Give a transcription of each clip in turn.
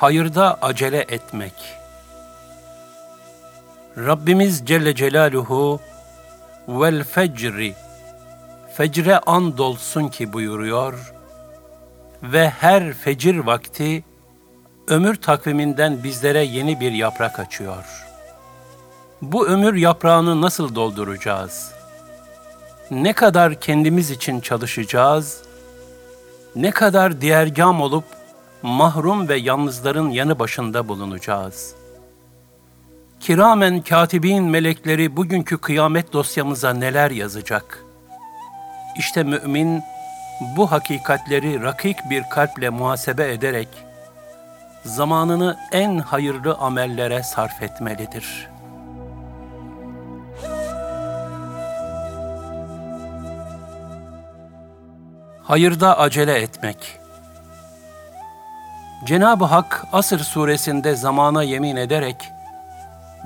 Hayırda acele etmek. Rabbimiz Celle Celaluhu vel fecri fecre andolsun ki buyuruyor ve her fecir vakti ömür takviminden bizlere yeni bir yaprak açıyor. Bu ömür yaprağını nasıl dolduracağız? Ne kadar kendimiz için çalışacağız? Ne kadar diğergam olup mahrum ve yalnızların yanı başında bulunacağız? Kiramen katibin melekleri bugünkü kıyamet dosyamıza neler yazacak? İşte mümin bu hakikatleri rakik bir kalple muhasebe ederek zamanını en hayırlı amellere sarf etmelidir. Hayırda acele etmek Cenab-ı Hak Asır suresinde zamana yemin ederek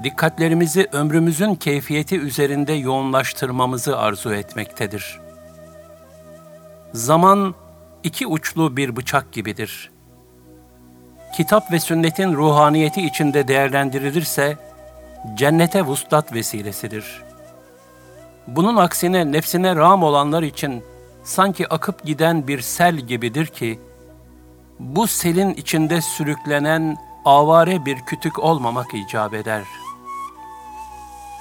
dikkatlerimizi ömrümüzün keyfiyeti üzerinde yoğunlaştırmamızı arzu etmektedir. Zaman iki uçlu bir bıçak gibidir. Kitap ve sünnetin ruhaniyeti içinde değerlendirilirse cennete vuslat vesilesidir. Bunun aksine nefsine ram olanlar için sanki akıp giden bir sel gibidir ki, bu selin içinde sürüklenen avare bir kütük olmamak icap eder.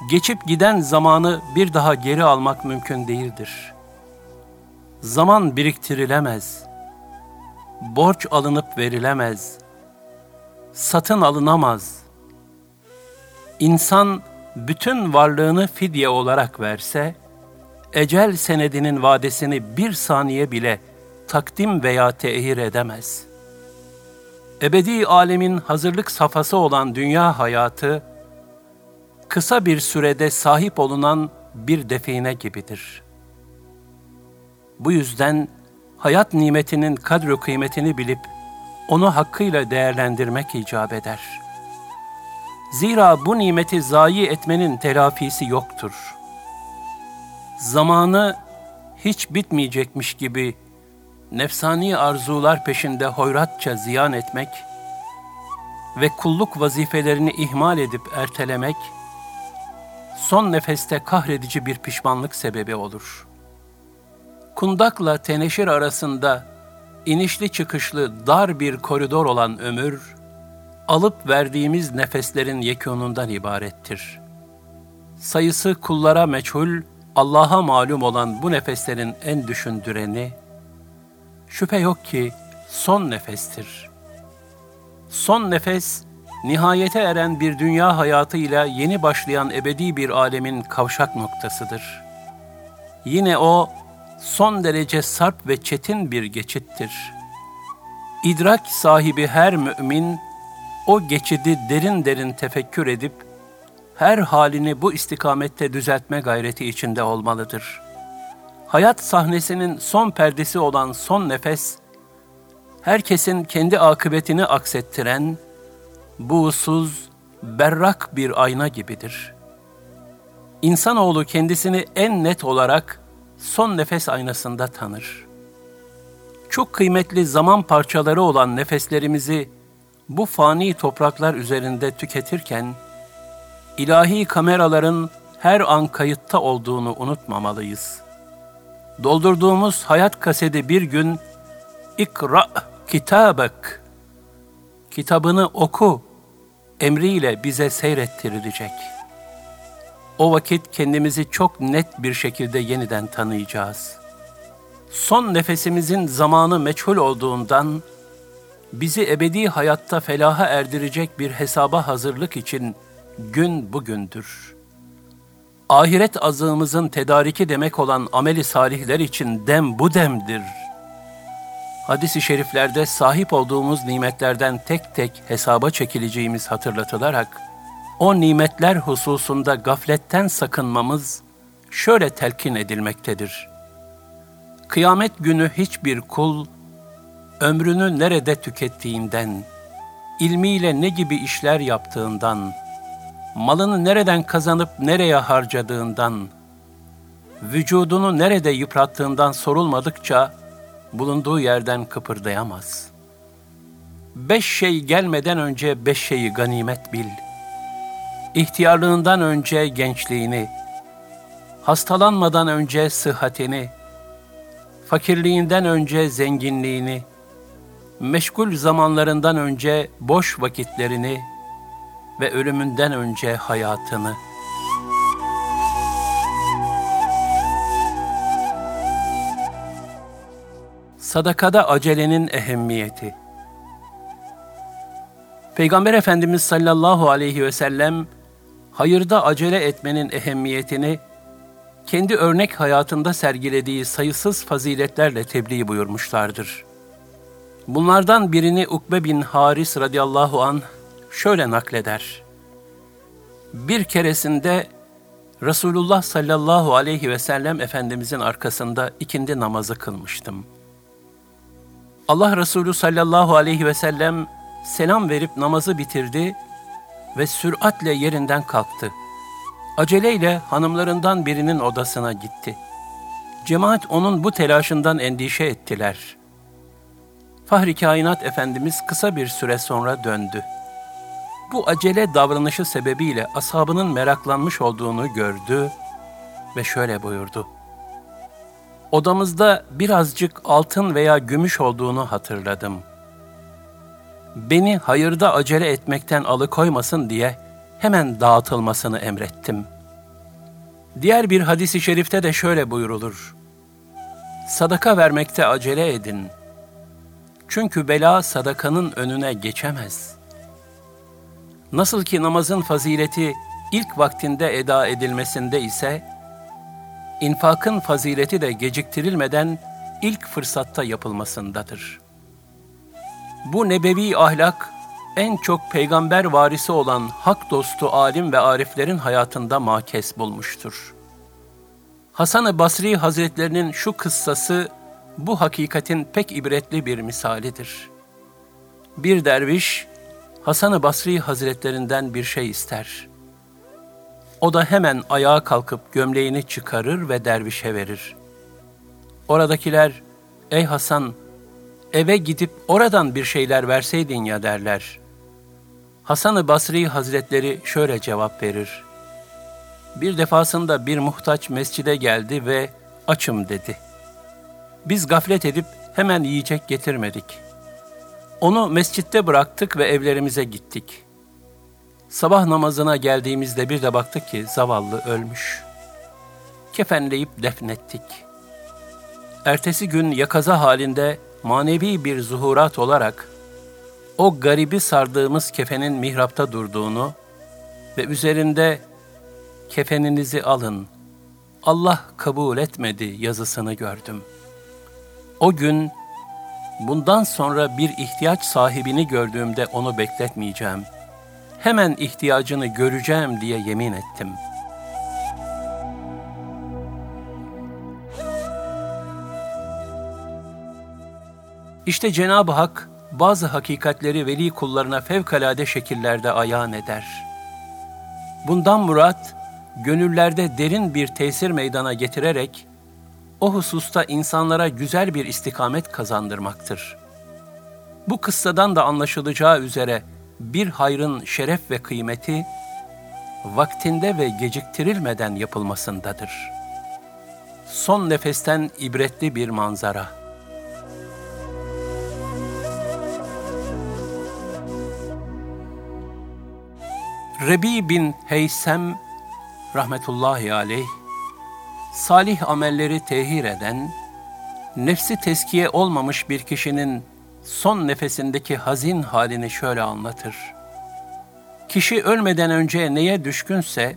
Geçip giden zamanı bir daha geri almak mümkün değildir. Zaman biriktirilemez. Borç alınıp verilemez. Satın alınamaz. İnsan bütün varlığını fidye olarak verse, ecel senedinin vadesini bir saniye bile takdim veya tehir edemez. Ebedi alemin hazırlık safhası olan dünya hayatı, kısa bir sürede sahip olunan bir define gibidir. Bu yüzden hayat nimetinin kadro kıymetini bilip onu hakkıyla değerlendirmek icap eder. Zira bu nimeti zayi etmenin telafisi yoktur. Zamanı hiç bitmeyecekmiş gibi nefsani arzular peşinde hoyratça ziyan etmek ve kulluk vazifelerini ihmal edip ertelemek, son nefeste kahredici bir pişmanlık sebebi olur. Kundakla teneşir arasında inişli çıkışlı dar bir koridor olan ömür, alıp verdiğimiz nefeslerin yekunundan ibarettir. Sayısı kullara meçhul, Allah'a malum olan bu nefeslerin en düşündüreni, şüphe yok ki son nefestir. Son nefes, nihayete eren bir dünya hayatıyla yeni başlayan ebedi bir alemin kavşak noktasıdır. Yine o, son derece sarp ve çetin bir geçittir. İdrak sahibi her mümin, o geçidi derin derin tefekkür edip, her halini bu istikamette düzeltme gayreti içinde olmalıdır. Hayat sahnesinin son perdesi olan son nefes, herkesin kendi akıbetini aksettiren, buğsuz, berrak bir ayna gibidir. İnsanoğlu kendisini en net olarak son nefes aynasında tanır. Çok kıymetli zaman parçaları olan nefeslerimizi bu fani topraklar üzerinde tüketirken, ilahi kameraların her an kayıtta olduğunu unutmamalıyız. Doldurduğumuz hayat kaseti bir gün ikra kitabek kitabını oku emriyle bize seyrettirilecek. O vakit kendimizi çok net bir şekilde yeniden tanıyacağız. Son nefesimizin zamanı meçhul olduğundan bizi ebedi hayatta felaha erdirecek bir hesaba hazırlık için gün bugündür. Ahiret azığımızın tedariki demek olan ameli salihler için dem bu demdir. Hadis-i şeriflerde sahip olduğumuz nimetlerden tek tek hesaba çekileceğimiz hatırlatılarak, o nimetler hususunda gafletten sakınmamız şöyle telkin edilmektedir. Kıyamet günü hiçbir kul, ömrünü nerede tükettiğinden, ilmiyle ne gibi işler yaptığından, malını nereden kazanıp nereye harcadığından, vücudunu nerede yıprattığından sorulmadıkça bulunduğu yerden kıpırdayamaz. beş şey gelmeden önce beş şeyi ganimet bil. İhtiyarlığından önce gençliğini, hastalanmadan önce sıhhatini, fakirliğinden önce zenginliğini, meşgul zamanlarından önce boş vakitlerini ve ölümünden önce hayatını. Sadakada acelenin ehemmiyeti Peygamber Efendimiz sallallahu aleyhi ve sellem hayırda acele etmenin ehemmiyetini kendi örnek hayatında sergilediği sayısız faziletlerle tebliğ buyurmuşlardır. Bunlardan birini Ukbe bin Haris radıyallahu an şöyle nakleder. Bir keresinde Resulullah sallallahu aleyhi ve sellem Efendimizin arkasında ikindi namazı kılmıştım. Allah Resulü sallallahu aleyhi ve sellem selam verip namazı bitirdi ve süratle yerinden kalktı. Aceleyle hanımlarından birinin odasına gitti. Cemaat onun bu telaşından endişe ettiler. Fahri Kainat Efendimiz kısa bir süre sonra döndü. Bu acele davranışı sebebiyle ashabının meraklanmış olduğunu gördü ve şöyle buyurdu. Odamızda birazcık altın veya gümüş olduğunu hatırladım. Beni hayırda acele etmekten alıkoymasın diye hemen dağıtılmasını emrettim. Diğer bir hadisi şerifte de şöyle buyurulur. Sadaka vermekte acele edin. Çünkü bela sadakanın önüne geçemez. Nasıl ki namazın fazileti ilk vaktinde eda edilmesinde ise, infakın fazileti de geciktirilmeden ilk fırsatta yapılmasındadır. Bu nebevi ahlak, en çok peygamber varisi olan hak dostu alim ve ariflerin hayatında makes bulmuştur. Hasan-ı Basri Hazretlerinin şu kıssası bu hakikatin pek ibretli bir misalidir. Bir derviş Hasan-ı Basri Hazretlerinden bir şey ister. O da hemen ayağa kalkıp gömleğini çıkarır ve dervişe verir. Oradakiler, ''Ey Hasan, eve gidip oradan bir şeyler verseydin ya.'' derler. Hasan-ı Basri Hazretleri şöyle cevap verir. Bir defasında bir muhtaç mescide geldi ve açım dedi. Biz gaflet edip hemen yiyecek getirmedik. Onu mescitte bıraktık ve evlerimize gittik. Sabah namazına geldiğimizde bir de baktık ki zavallı ölmüş. Kefenleyip defnettik. Ertesi gün yakaza halinde manevi bir zuhurat olarak o garibi sardığımız kefenin mihrapta durduğunu ve üzerinde kefeninizi alın, Allah kabul etmedi yazısını gördüm. O gün bundan sonra bir ihtiyaç sahibini gördüğümde onu bekletmeyeceğim. Hemen ihtiyacını göreceğim diye yemin ettim. İşte Cenab-ı Hak bazı hakikatleri veli kullarına fevkalade şekillerde ayan eder. Bundan murat, gönüllerde derin bir tesir meydana getirerek, o hususta insanlara güzel bir istikamet kazandırmaktır. Bu kıssadan da anlaşılacağı üzere bir hayrın şeref ve kıymeti, vaktinde ve geciktirilmeden yapılmasındadır. Son nefesten ibretli bir manzara.'' Rebi bin Heysem rahmetullahi aleyh salih amelleri tehir eden, nefsi teskiye olmamış bir kişinin son nefesindeki hazin halini şöyle anlatır. Kişi ölmeden önce neye düşkünse,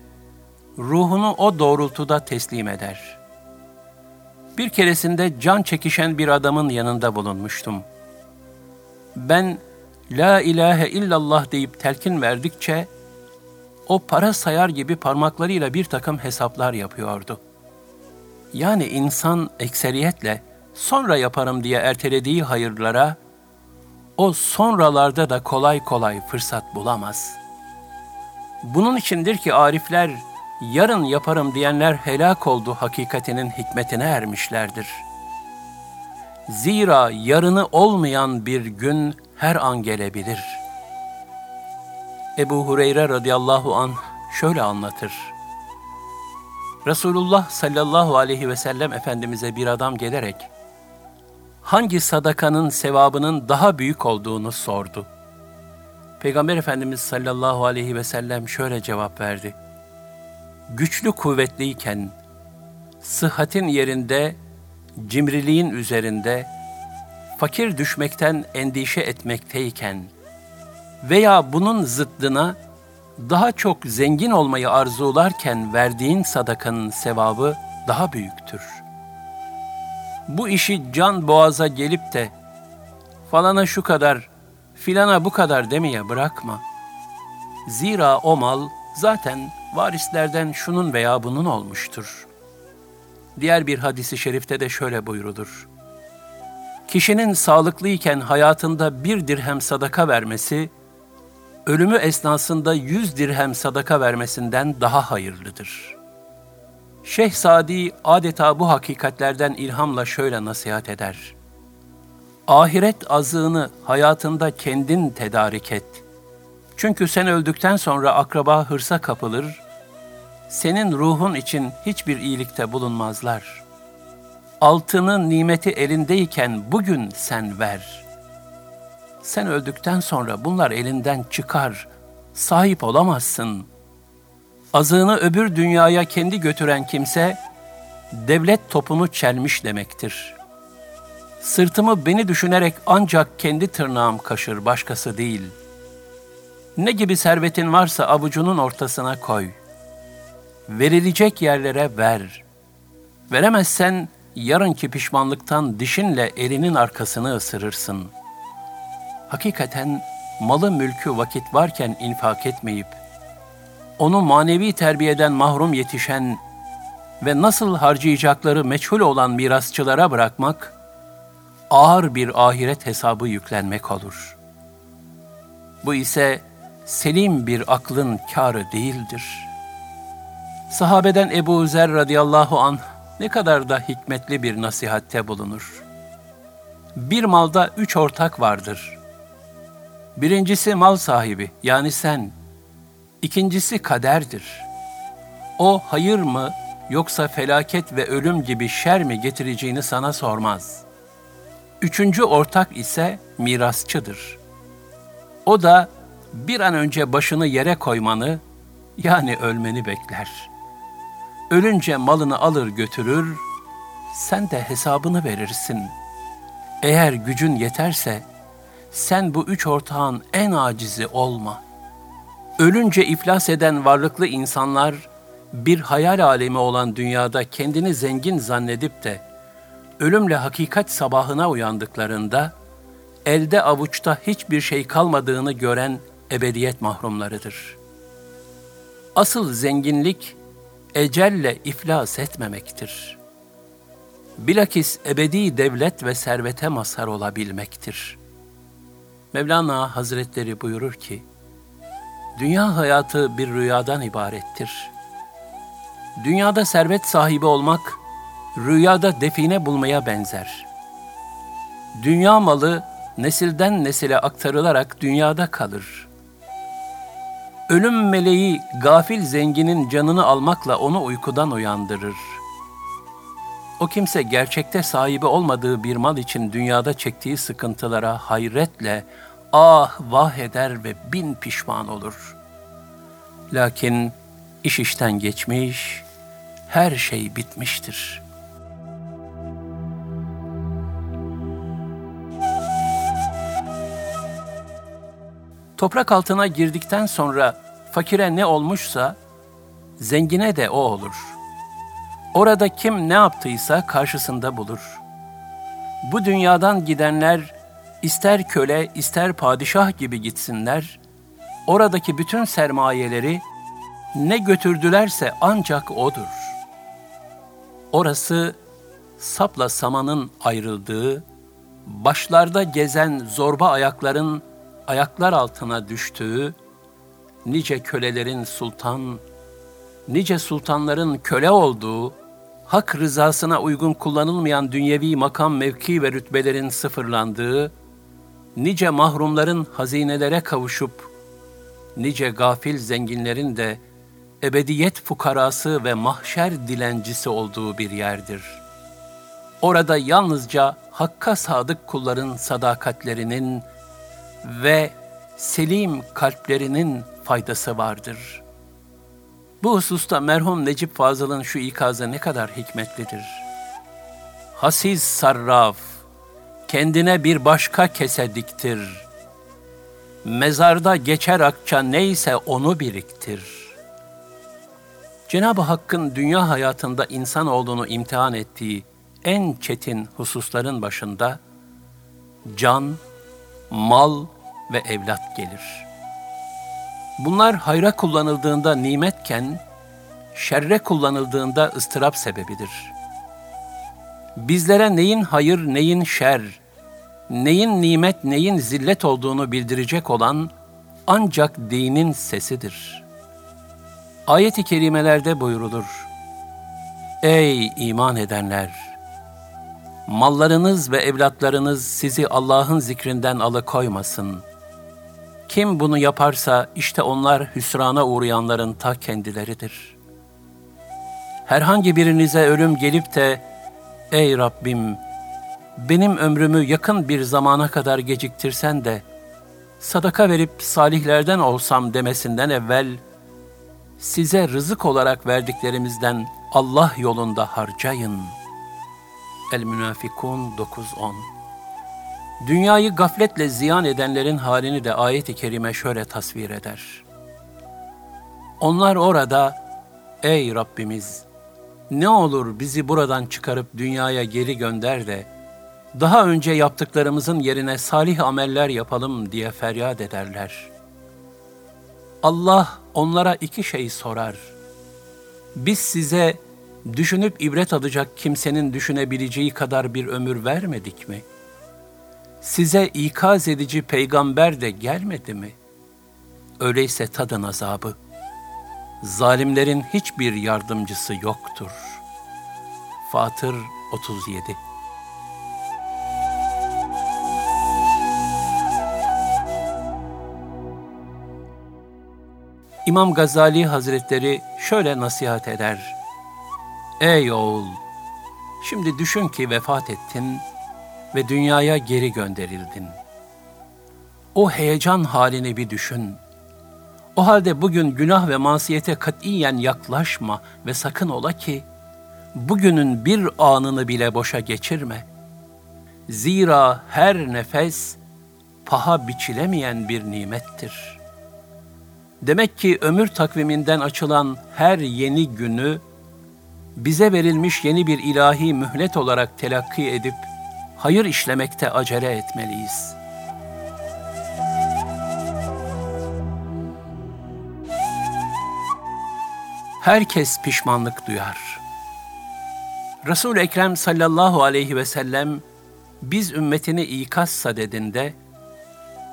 ruhunu o doğrultuda teslim eder. Bir keresinde can çekişen bir adamın yanında bulunmuştum. Ben, La ilahe illallah deyip telkin verdikçe, o para sayar gibi parmaklarıyla bir takım hesaplar yapıyordu. Yani insan ekseriyetle sonra yaparım diye ertelediği hayırlara, o sonralarda da kolay kolay fırsat bulamaz. Bunun içindir ki arifler, yarın yaparım diyenler helak oldu hakikatinin hikmetine ermişlerdir. Zira yarını olmayan bir gün her an gelebilir. Ebu Hureyre radıyallahu an şöyle anlatır. Resulullah sallallahu aleyhi ve sellem Efendimiz'e bir adam gelerek, hangi sadakanın sevabının daha büyük olduğunu sordu. Peygamber Efendimiz sallallahu aleyhi ve sellem şöyle cevap verdi. Güçlü kuvvetliyken, sıhhatin yerinde, cimriliğin üzerinde, fakir düşmekten endişe etmekteyken veya bunun zıddına daha çok zengin olmayı arzularken verdiğin sadakanın sevabı daha büyüktür. Bu işi can boğaza gelip de falana şu kadar, filana bu kadar demeye bırakma. Zira o mal zaten varislerden şunun veya bunun olmuştur. Diğer bir hadisi şerifte de şöyle buyurulur. Kişinin sağlıklıyken hayatında bir dirhem sadaka vermesi, ölümü esnasında yüz dirhem sadaka vermesinden daha hayırlıdır. Şeyh Sadi adeta bu hakikatlerden ilhamla şöyle nasihat eder. Ahiret azığını hayatında kendin tedarik et. Çünkü sen öldükten sonra akraba hırsa kapılır, senin ruhun için hiçbir iyilikte bulunmazlar. Altının nimeti elindeyken bugün sen ver. Sen öldükten sonra bunlar elinden çıkar, sahip olamazsın. Azığını öbür dünyaya kendi götüren kimse, devlet topunu çelmiş demektir. Sırtımı beni düşünerek ancak kendi tırnağım kaşır, başkası değil. Ne gibi servetin varsa avucunun ortasına koy.'' verilecek yerlere ver. Veremezsen yarınki pişmanlıktan dişinle elinin arkasını ısırırsın. Hakikaten malı mülkü vakit varken infak etmeyip, onu manevi terbiyeden mahrum yetişen ve nasıl harcayacakları meçhul olan mirasçılara bırakmak, ağır bir ahiret hesabı yüklenmek olur. Bu ise selim bir aklın kârı değildir.'' Sahabeden Ebu Zer radıyallahu an ne kadar da hikmetli bir nasihatte bulunur. Bir malda üç ortak vardır. Birincisi mal sahibi yani sen. İkincisi kaderdir. O hayır mı yoksa felaket ve ölüm gibi şer mi getireceğini sana sormaz. Üçüncü ortak ise mirasçıdır. O da bir an önce başını yere koymanı yani ölmeni bekler.'' Ölünce malını alır götürür, sen de hesabını verirsin. Eğer gücün yeterse, sen bu üç ortağın en acizi olma. Ölünce iflas eden varlıklı insanlar, bir hayal alemi olan dünyada kendini zengin zannedip de, ölümle hakikat sabahına uyandıklarında, elde avuçta hiçbir şey kalmadığını gören ebediyet mahrumlarıdır. Asıl zenginlik, ecelle iflas etmemektir. Bilakis ebedi devlet ve servete mazhar olabilmektir. Mevlana Hazretleri buyurur ki, Dünya hayatı bir rüyadan ibarettir. Dünyada servet sahibi olmak, rüyada define bulmaya benzer. Dünya malı nesilden nesile aktarılarak dünyada kalır. Ölüm meleği gafil zenginin canını almakla onu uykudan uyandırır. O kimse gerçekte sahibi olmadığı bir mal için dünyada çektiği sıkıntılara hayretle ah vah eder ve bin pişman olur. Lakin iş işten geçmiş, her şey bitmiştir.'' Toprak altına girdikten sonra fakire ne olmuşsa zengine de o olur. Orada kim ne yaptıysa karşısında bulur. Bu dünyadan gidenler ister köle ister padişah gibi gitsinler, oradaki bütün sermayeleri ne götürdülerse ancak odur. Orası sapla samanın ayrıldığı, başlarda gezen zorba ayakların ayaklar altına düştüğü, nice kölelerin sultan, nice sultanların köle olduğu, hak rızasına uygun kullanılmayan dünyevi makam, mevki ve rütbelerin sıfırlandığı, nice mahrumların hazinelere kavuşup, nice gafil zenginlerin de ebediyet fukarası ve mahşer dilencisi olduğu bir yerdir. Orada yalnızca hakka sadık kulların sadakatlerinin ve selim kalplerinin faydası vardır. Bu hususta merhum Necip Fazıl'ın şu ikazı ne kadar hikmetlidir. Hasiz sarraf, kendine bir başka kese diktir. Mezarda geçer akça neyse onu biriktir. Cenab-ı Hakk'ın dünya hayatında insan olduğunu imtihan ettiği en çetin hususların başında can, mal ve evlat gelir. Bunlar hayra kullanıldığında nimetken, şerre kullanıldığında ıstırap sebebidir. Bizlere neyin hayır, neyin şer, neyin nimet, neyin zillet olduğunu bildirecek olan ancak dinin sesidir. Ayet-i kerimelerde buyurulur. Ey iman edenler! mallarınız ve evlatlarınız sizi Allah'ın zikrinden alıkoymasın. Kim bunu yaparsa işte onlar hüsrana uğrayanların ta kendileridir. Herhangi birinize ölüm gelip de, Ey Rabbim, benim ömrümü yakın bir zamana kadar geciktirsen de, sadaka verip salihlerden olsam demesinden evvel, size rızık olarak verdiklerimizden Allah yolunda harcayın.'' El-Münafikun 9-10 Dünyayı gafletle ziyan edenlerin halini de ayet-i kerime şöyle tasvir eder. Onlar orada, ey Rabbimiz, ne olur bizi buradan çıkarıp dünyaya geri gönder de, daha önce yaptıklarımızın yerine salih ameller yapalım diye feryat ederler. Allah onlara iki şey sorar. Biz size düşünüp ibret alacak kimsenin düşünebileceği kadar bir ömür vermedik mi? Size ikaz edici peygamber de gelmedi mi? Öyleyse tadın azabı. Zalimlerin hiçbir yardımcısı yoktur. Fatır 37 İmam Gazali Hazretleri şöyle nasihat eder. Ey oğul! Şimdi düşün ki vefat ettin ve dünyaya geri gönderildin. O heyecan halini bir düşün. O halde bugün günah ve masiyete katiyen yaklaşma ve sakın ola ki bugünün bir anını bile boşa geçirme. Zira her nefes paha biçilemeyen bir nimettir. Demek ki ömür takviminden açılan her yeni günü bize verilmiş yeni bir ilahi mühlet olarak telakki edip hayır işlemekte acele etmeliyiz. Herkes pişmanlık duyar. Resul Ekrem sallallahu aleyhi ve sellem biz ümmetini ikaz sadedinde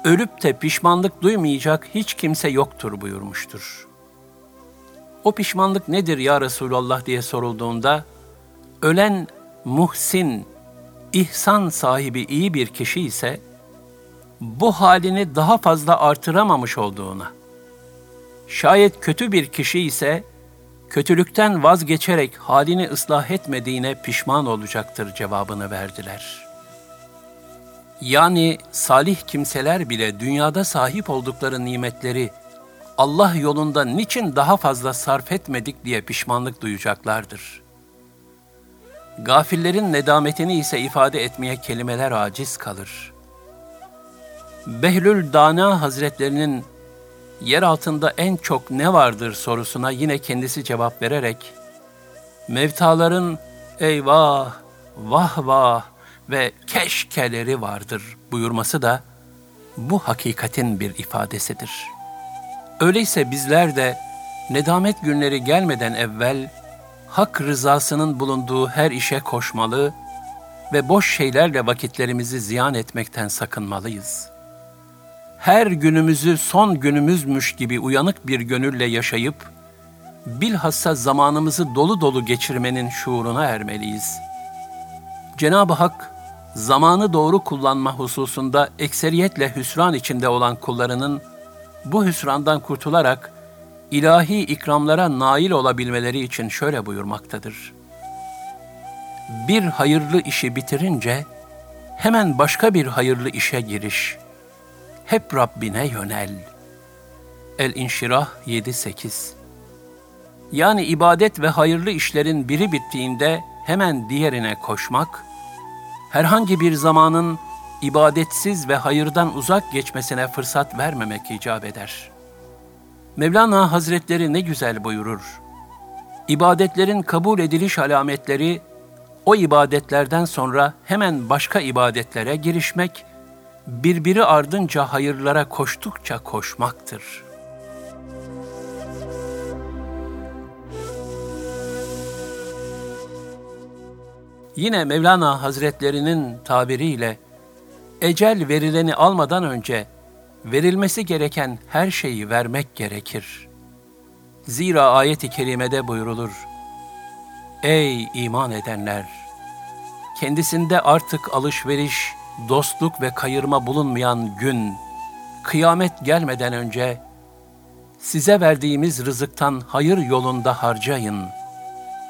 ölüp de pişmanlık duymayacak hiç kimse yoktur buyurmuştur. O pişmanlık nedir ya Resulallah diye sorulduğunda, ölen muhsin, ihsan sahibi iyi bir kişi ise, bu halini daha fazla artıramamış olduğuna, şayet kötü bir kişi ise, kötülükten vazgeçerek halini ıslah etmediğine pişman olacaktır cevabını verdiler. Yani salih kimseler bile dünyada sahip oldukları nimetleri Allah yolunda niçin daha fazla sarf etmedik diye pişmanlık duyacaklardır. Gafillerin nedametini ise ifade etmeye kelimeler aciz kalır. Behlül Dana Hazretlerinin yer altında en çok ne vardır sorusuna yine kendisi cevap vererek, mevtaların eyvah, vah vah ve keşkeleri vardır buyurması da bu hakikatin bir ifadesidir.'' Öyleyse bizler de nedamet günleri gelmeden evvel hak rızasının bulunduğu her işe koşmalı ve boş şeylerle vakitlerimizi ziyan etmekten sakınmalıyız. Her günümüzü son günümüzmüş gibi uyanık bir gönülle yaşayıp, bilhassa zamanımızı dolu dolu geçirmenin şuuruna ermeliyiz. Cenab-ı Hak zamanı doğru kullanma hususunda ekseriyetle hüsran içinde olan kullarının bu hüsrandan kurtularak ilahi ikramlara nail olabilmeleri için şöyle buyurmaktadır. Bir hayırlı işi bitirince hemen başka bir hayırlı işe giriş. Hep Rabbine yönel. El-İnşirah 7-8 Yani ibadet ve hayırlı işlerin biri bittiğinde hemen diğerine koşmak, herhangi bir zamanın ibadetsiz ve hayırdan uzak geçmesine fırsat vermemek icap eder. Mevlana Hazretleri ne güzel buyurur. İbadetlerin kabul ediliş alametleri, o ibadetlerden sonra hemen başka ibadetlere girişmek, birbiri ardınca hayırlara koştukça koşmaktır.'' Yine Mevlana Hazretlerinin tabiriyle ecel verileni almadan önce verilmesi gereken her şeyi vermek gerekir. Zira ayet-i kerimede buyurulur. Ey iman edenler! Kendisinde artık alışveriş, dostluk ve kayırma bulunmayan gün, kıyamet gelmeden önce size verdiğimiz rızıktan hayır yolunda harcayın.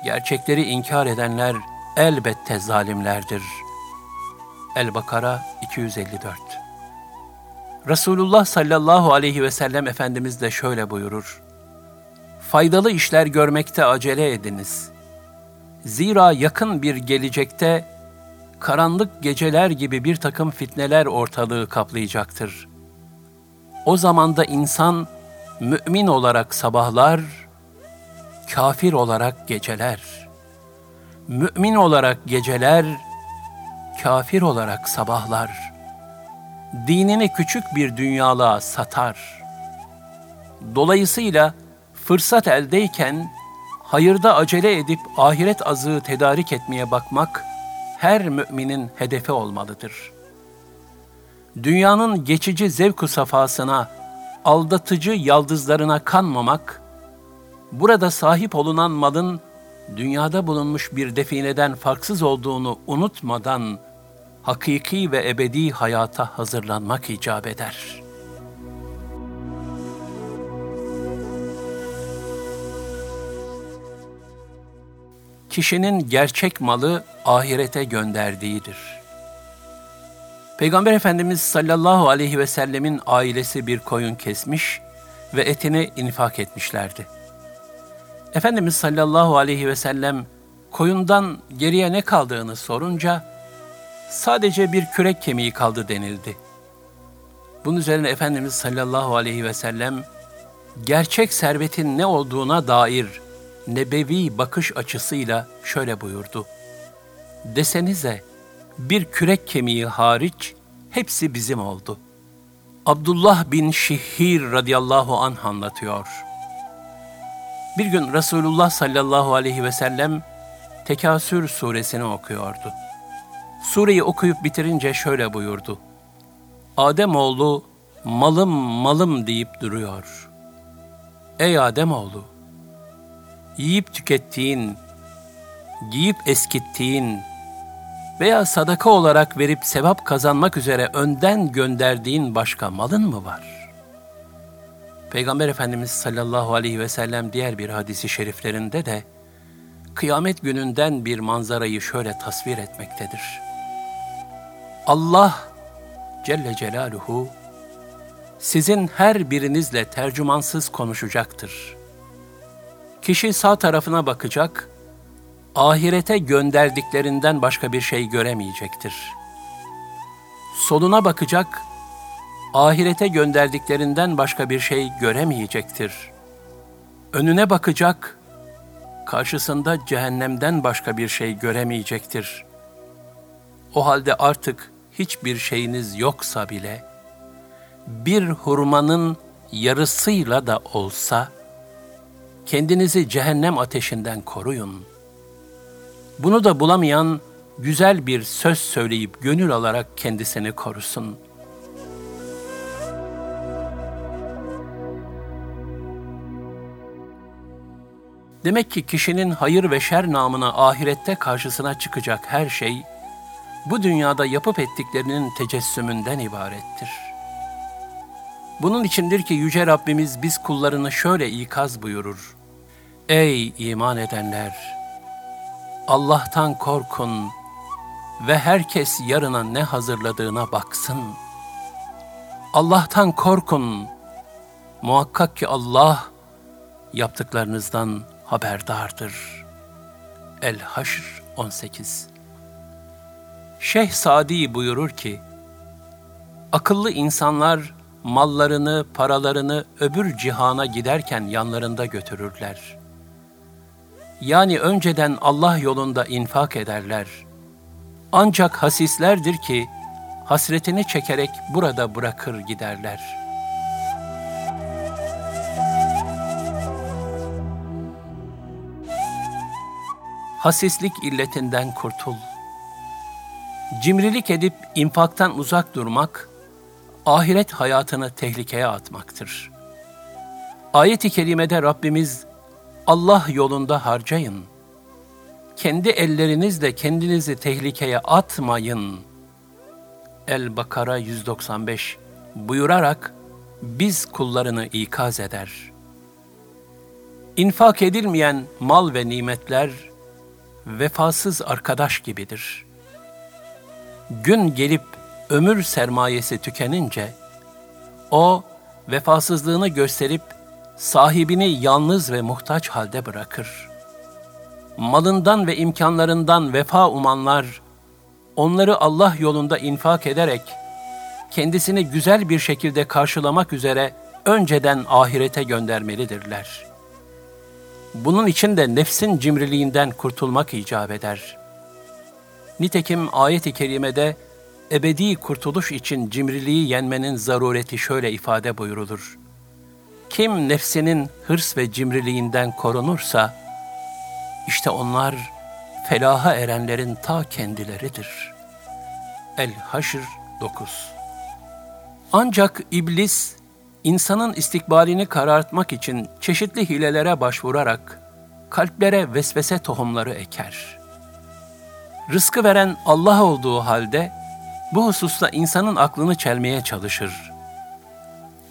Gerçekleri inkar edenler, elbette zalimlerdir. El-Bakara 254 Resulullah sallallahu aleyhi ve sellem Efendimiz de şöyle buyurur. Faydalı işler görmekte acele ediniz. Zira yakın bir gelecekte karanlık geceler gibi bir takım fitneler ortalığı kaplayacaktır. O zamanda insan mümin olarak sabahlar, kafir olarak geceler.'' mümin olarak geceler, kafir olarak sabahlar. Dinini küçük bir dünyalığa satar. Dolayısıyla fırsat eldeyken hayırda acele edip ahiret azığı tedarik etmeye bakmak her müminin hedefi olmalıdır. Dünyanın geçici zevku safasına, aldatıcı yaldızlarına kanmamak, burada sahip olunan malın dünyada bulunmuş bir defineden farksız olduğunu unutmadan hakiki ve ebedi hayata hazırlanmak icap eder. Kişinin gerçek malı ahirete gönderdiğidir. Peygamber Efendimiz sallallahu aleyhi ve sellemin ailesi bir koyun kesmiş ve etini infak etmişlerdi. Efendimiz sallallahu aleyhi ve sellem koyundan geriye ne kaldığını sorunca sadece bir kürek kemiği kaldı denildi. Bunun üzerine Efendimiz sallallahu aleyhi ve sellem gerçek servetin ne olduğuna dair nebevi bakış açısıyla şöyle buyurdu. Desenize bir kürek kemiği hariç hepsi bizim oldu. Abdullah bin Şihir radıyallahu anh anlatıyor.'' Bir gün Resulullah sallallahu aleyhi ve sellem Tekasür suresini okuyordu. Sureyi okuyup bitirince şöyle buyurdu. Adem oğlu malım malım deyip duruyor. Ey Adem oğlu, yiyip tükettiğin, giyip eskittiğin veya sadaka olarak verip sevap kazanmak üzere önden gönderdiğin başka malın mı var? Peygamber Efendimiz sallallahu aleyhi ve sellem diğer bir hadisi şeriflerinde de kıyamet gününden bir manzarayı şöyle tasvir etmektedir. Allah Celle Celaluhu sizin her birinizle tercümansız konuşacaktır. Kişi sağ tarafına bakacak, ahirete gönderdiklerinden başka bir şey göremeyecektir. Soluna bakacak, ahirete gönderdiklerinden başka bir şey göremeyecektir. Önüne bakacak, karşısında cehennemden başka bir şey göremeyecektir. O halde artık hiçbir şeyiniz yoksa bile, bir hurmanın yarısıyla da olsa, kendinizi cehennem ateşinden koruyun. Bunu da bulamayan, güzel bir söz söyleyip gönül alarak kendisini korusun.'' Demek ki kişinin hayır ve şer namına ahirette karşısına çıkacak her şey, bu dünyada yapıp ettiklerinin tecessümünden ibarettir. Bunun içindir ki Yüce Rabbimiz biz kullarını şöyle ikaz buyurur. Ey iman edenler! Allah'tan korkun ve herkes yarına ne hazırladığına baksın. Allah'tan korkun. Muhakkak ki Allah yaptıklarınızdan haberdardır. El-Haşr 18 Şeyh Sadi buyurur ki, Akıllı insanlar mallarını, paralarını öbür cihana giderken yanlarında götürürler. Yani önceden Allah yolunda infak ederler. Ancak hasislerdir ki, hasretini çekerek burada bırakır giderler.'' hasislik illetinden kurtul. Cimrilik edip infaktan uzak durmak, ahiret hayatını tehlikeye atmaktır. Ayet-i kerimede Rabbimiz, Allah yolunda harcayın. Kendi ellerinizle kendinizi tehlikeye atmayın. El-Bakara 195 buyurarak biz kullarını ikaz eder. İnfak edilmeyen mal ve nimetler, vefasız arkadaş gibidir. Gün gelip ömür sermayesi tükenince, o vefasızlığını gösterip sahibini yalnız ve muhtaç halde bırakır. Malından ve imkanlarından vefa umanlar, onları Allah yolunda infak ederek, kendisini güzel bir şekilde karşılamak üzere önceden ahirete göndermelidirler.'' Bunun için de nefsin cimriliğinden kurtulmak icap eder. Nitekim ayet-i kerimede ebedi kurtuluş için cimriliği yenmenin zarureti şöyle ifade buyurulur. Kim nefsinin hırs ve cimriliğinden korunursa, işte onlar felaha erenlerin ta kendileridir. El-Haşr 9 Ancak iblis insanın istikbalini karartmak için çeşitli hilelere başvurarak kalplere vesvese tohumları eker. Rızkı veren Allah olduğu halde bu hususta insanın aklını çelmeye çalışır.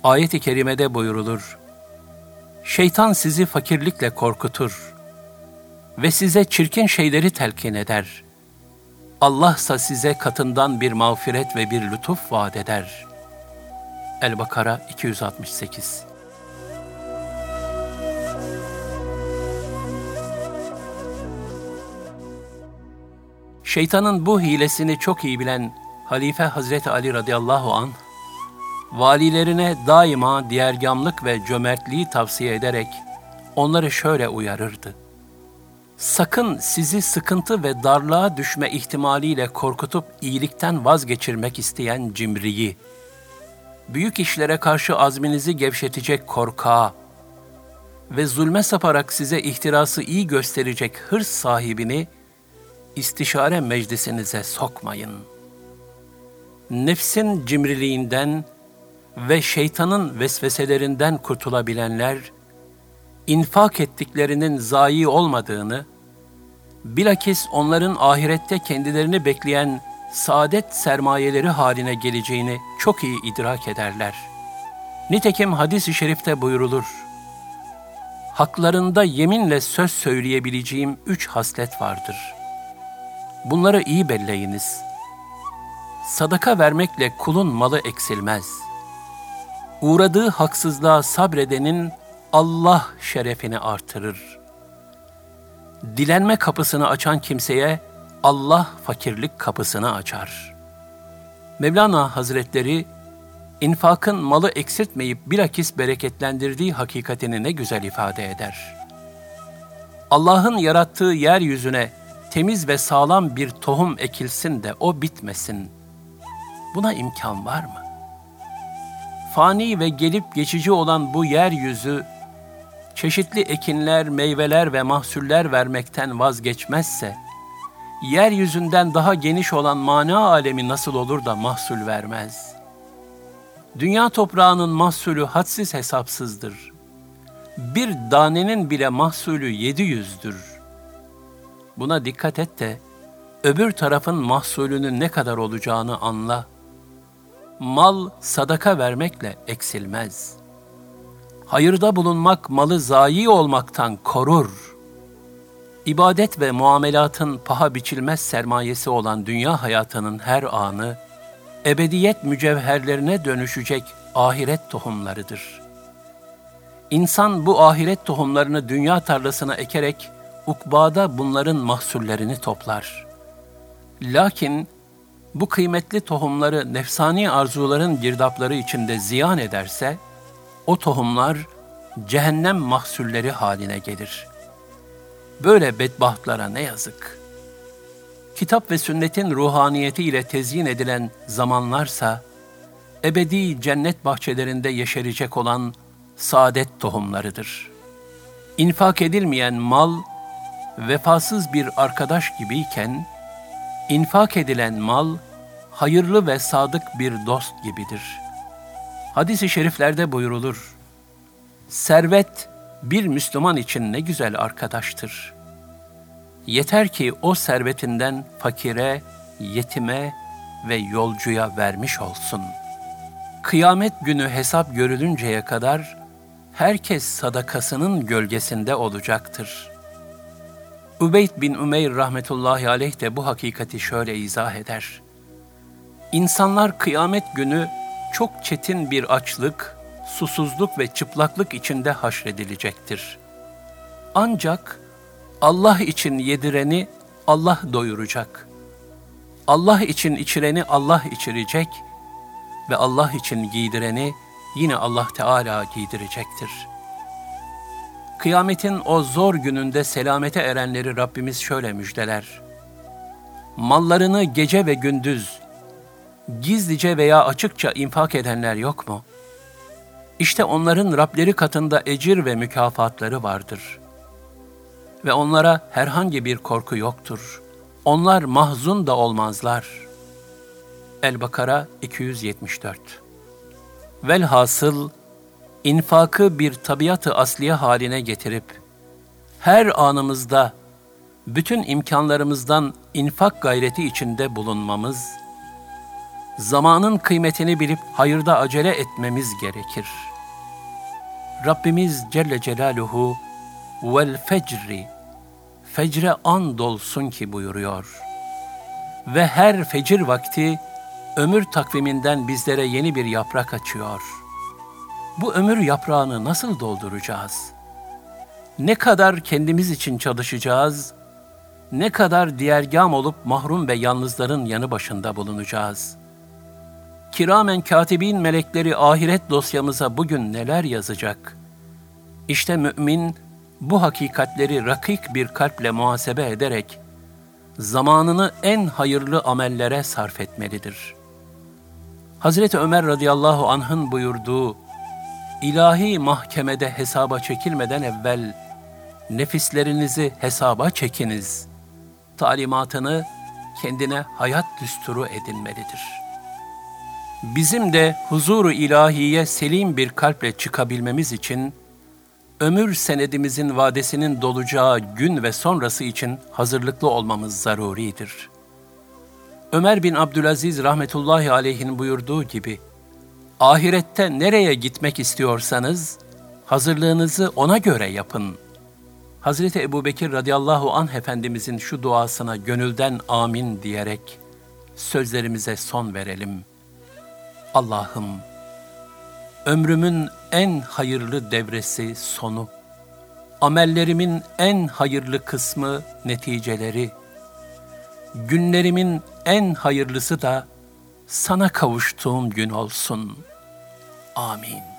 Ayet-i kerimede buyurulur. Şeytan sizi fakirlikle korkutur ve size çirkin şeyleri telkin eder. Allah ise size katından bir mağfiret ve bir lütuf vaat eder.'' El-Bakara 268 Şeytanın bu hilesini çok iyi bilen Halife Hazreti Ali radıyallahu an valilerine daima diğergamlık ve cömertliği tavsiye ederek onları şöyle uyarırdı. Sakın sizi sıkıntı ve darlığa düşme ihtimaliyle korkutup iyilikten vazgeçirmek isteyen cimriyi, büyük işlere karşı azminizi gevşetecek korkağı ve zulme saparak size ihtirası iyi gösterecek hırs sahibini istişare meclisinize sokmayın. Nefsin cimriliğinden ve şeytanın vesveselerinden kurtulabilenler, infak ettiklerinin zayi olmadığını, bilakis onların ahirette kendilerini bekleyen saadet sermayeleri haline geleceğini çok iyi idrak ederler. Nitekim hadis-i şerifte buyurulur. Haklarında yeminle söz söyleyebileceğim üç haslet vardır. Bunları iyi belleyiniz. Sadaka vermekle kulun malı eksilmez. Uğradığı haksızlığa sabredenin Allah şerefini artırır. Dilenme kapısını açan kimseye Allah fakirlik kapısını açar. Mevlana Hazretleri, infakın malı eksiltmeyip bilakis bereketlendirdiği hakikatini ne güzel ifade eder. Allah'ın yarattığı yeryüzüne temiz ve sağlam bir tohum ekilsin de o bitmesin. Buna imkan var mı? Fani ve gelip geçici olan bu yeryüzü, çeşitli ekinler, meyveler ve mahsuller vermekten vazgeçmezse, yeryüzünden daha geniş olan mana alemi nasıl olur da mahsul vermez? Dünya toprağının mahsulü hadsiz hesapsızdır. Bir danenin bile mahsulü yedi yüzdür. Buna dikkat et de öbür tarafın mahsulünün ne kadar olacağını anla. Mal sadaka vermekle eksilmez. Hayırda bulunmak malı zayi olmaktan korur. İbadet ve muamelatın paha biçilmez sermayesi olan dünya hayatının her anı, ebediyet mücevherlerine dönüşecek ahiret tohumlarıdır. İnsan bu ahiret tohumlarını dünya tarlasına ekerek, ukbada bunların mahsullerini toplar. Lakin bu kıymetli tohumları nefsani arzuların girdapları içinde ziyan ederse, o tohumlar cehennem mahsulleri haline gelir. Böyle bedbahtlara ne yazık. Kitap ve sünnetin ruhaniyeti ile tezyin edilen zamanlarsa, ebedi cennet bahçelerinde yeşerecek olan saadet tohumlarıdır. İnfak edilmeyen mal, vefasız bir arkadaş gibiyken, infak edilen mal, hayırlı ve sadık bir dost gibidir. Hadis-i şeriflerde buyurulur, Servet, bir Müslüman için ne güzel arkadaştır. Yeter ki o servetinden fakire, yetime ve yolcuya vermiş olsun. Kıyamet günü hesap görülünceye kadar herkes sadakasının gölgesinde olacaktır. Übeyd bin Ümeyr rahmetullahi aleyh de bu hakikati şöyle izah eder. İnsanlar kıyamet günü çok çetin bir açlık, susuzluk ve çıplaklık içinde haşredilecektir. Ancak Allah için yedireni Allah doyuracak. Allah için içireni Allah içirecek ve Allah için giydireni yine Allah Teala giydirecektir. Kıyametin o zor gününde selamete erenleri Rabbimiz şöyle müjdeler. Mallarını gece ve gündüz, gizlice veya açıkça infak edenler yok mu? İşte onların Rableri katında ecir ve mükafatları vardır. Ve onlara herhangi bir korku yoktur. Onlar mahzun da olmazlar. El-Bakara 274 Velhasıl, infakı bir tabiatı asliye haline getirip, her anımızda, bütün imkanlarımızdan infak gayreti içinde bulunmamız, zamanın kıymetini bilip hayırda acele etmemiz gerekir. Rabbimiz Celle Celaluhu, vel fecri, fecre and olsun ki buyuruyor. Ve her fecir vakti, ömür takviminden bizlere yeni bir yaprak açıyor. Bu ömür yaprağını nasıl dolduracağız? Ne kadar kendimiz için çalışacağız, ne kadar diğergam olup mahrum ve yalnızların yanı başında bulunacağız. Kiramen katibin melekleri ahiret dosyamıza bugün neler yazacak? İşte mümin bu hakikatleri rakik bir kalple muhasebe ederek zamanını en hayırlı amellere sarf etmelidir.'' Hazreti Ömer radıyallahu anh'ın buyurduğu ilahi mahkemede hesaba çekilmeden evvel nefislerinizi hesaba çekiniz. Talimatını kendine hayat düsturu edinmelidir. Bizim de huzuru ilahiye selim bir kalple çıkabilmemiz için ömür senedimizin vadesinin dolacağı gün ve sonrası için hazırlıklı olmamız zaruridir.'' Ömer bin Abdülaziz rahmetullahi aleyhin buyurduğu gibi, ahirette nereye gitmek istiyorsanız, hazırlığınızı ona göre yapın. Hazreti Ebu Bekir radıyallahu anh Efendimizin şu duasına gönülden amin diyerek, sözlerimize son verelim. Allah'ım, ömrümün en hayırlı devresi sonu, amellerimin en hayırlı kısmı neticeleri, günlerimin en hayırlısı da sana kavuştuğum gün olsun. Amin.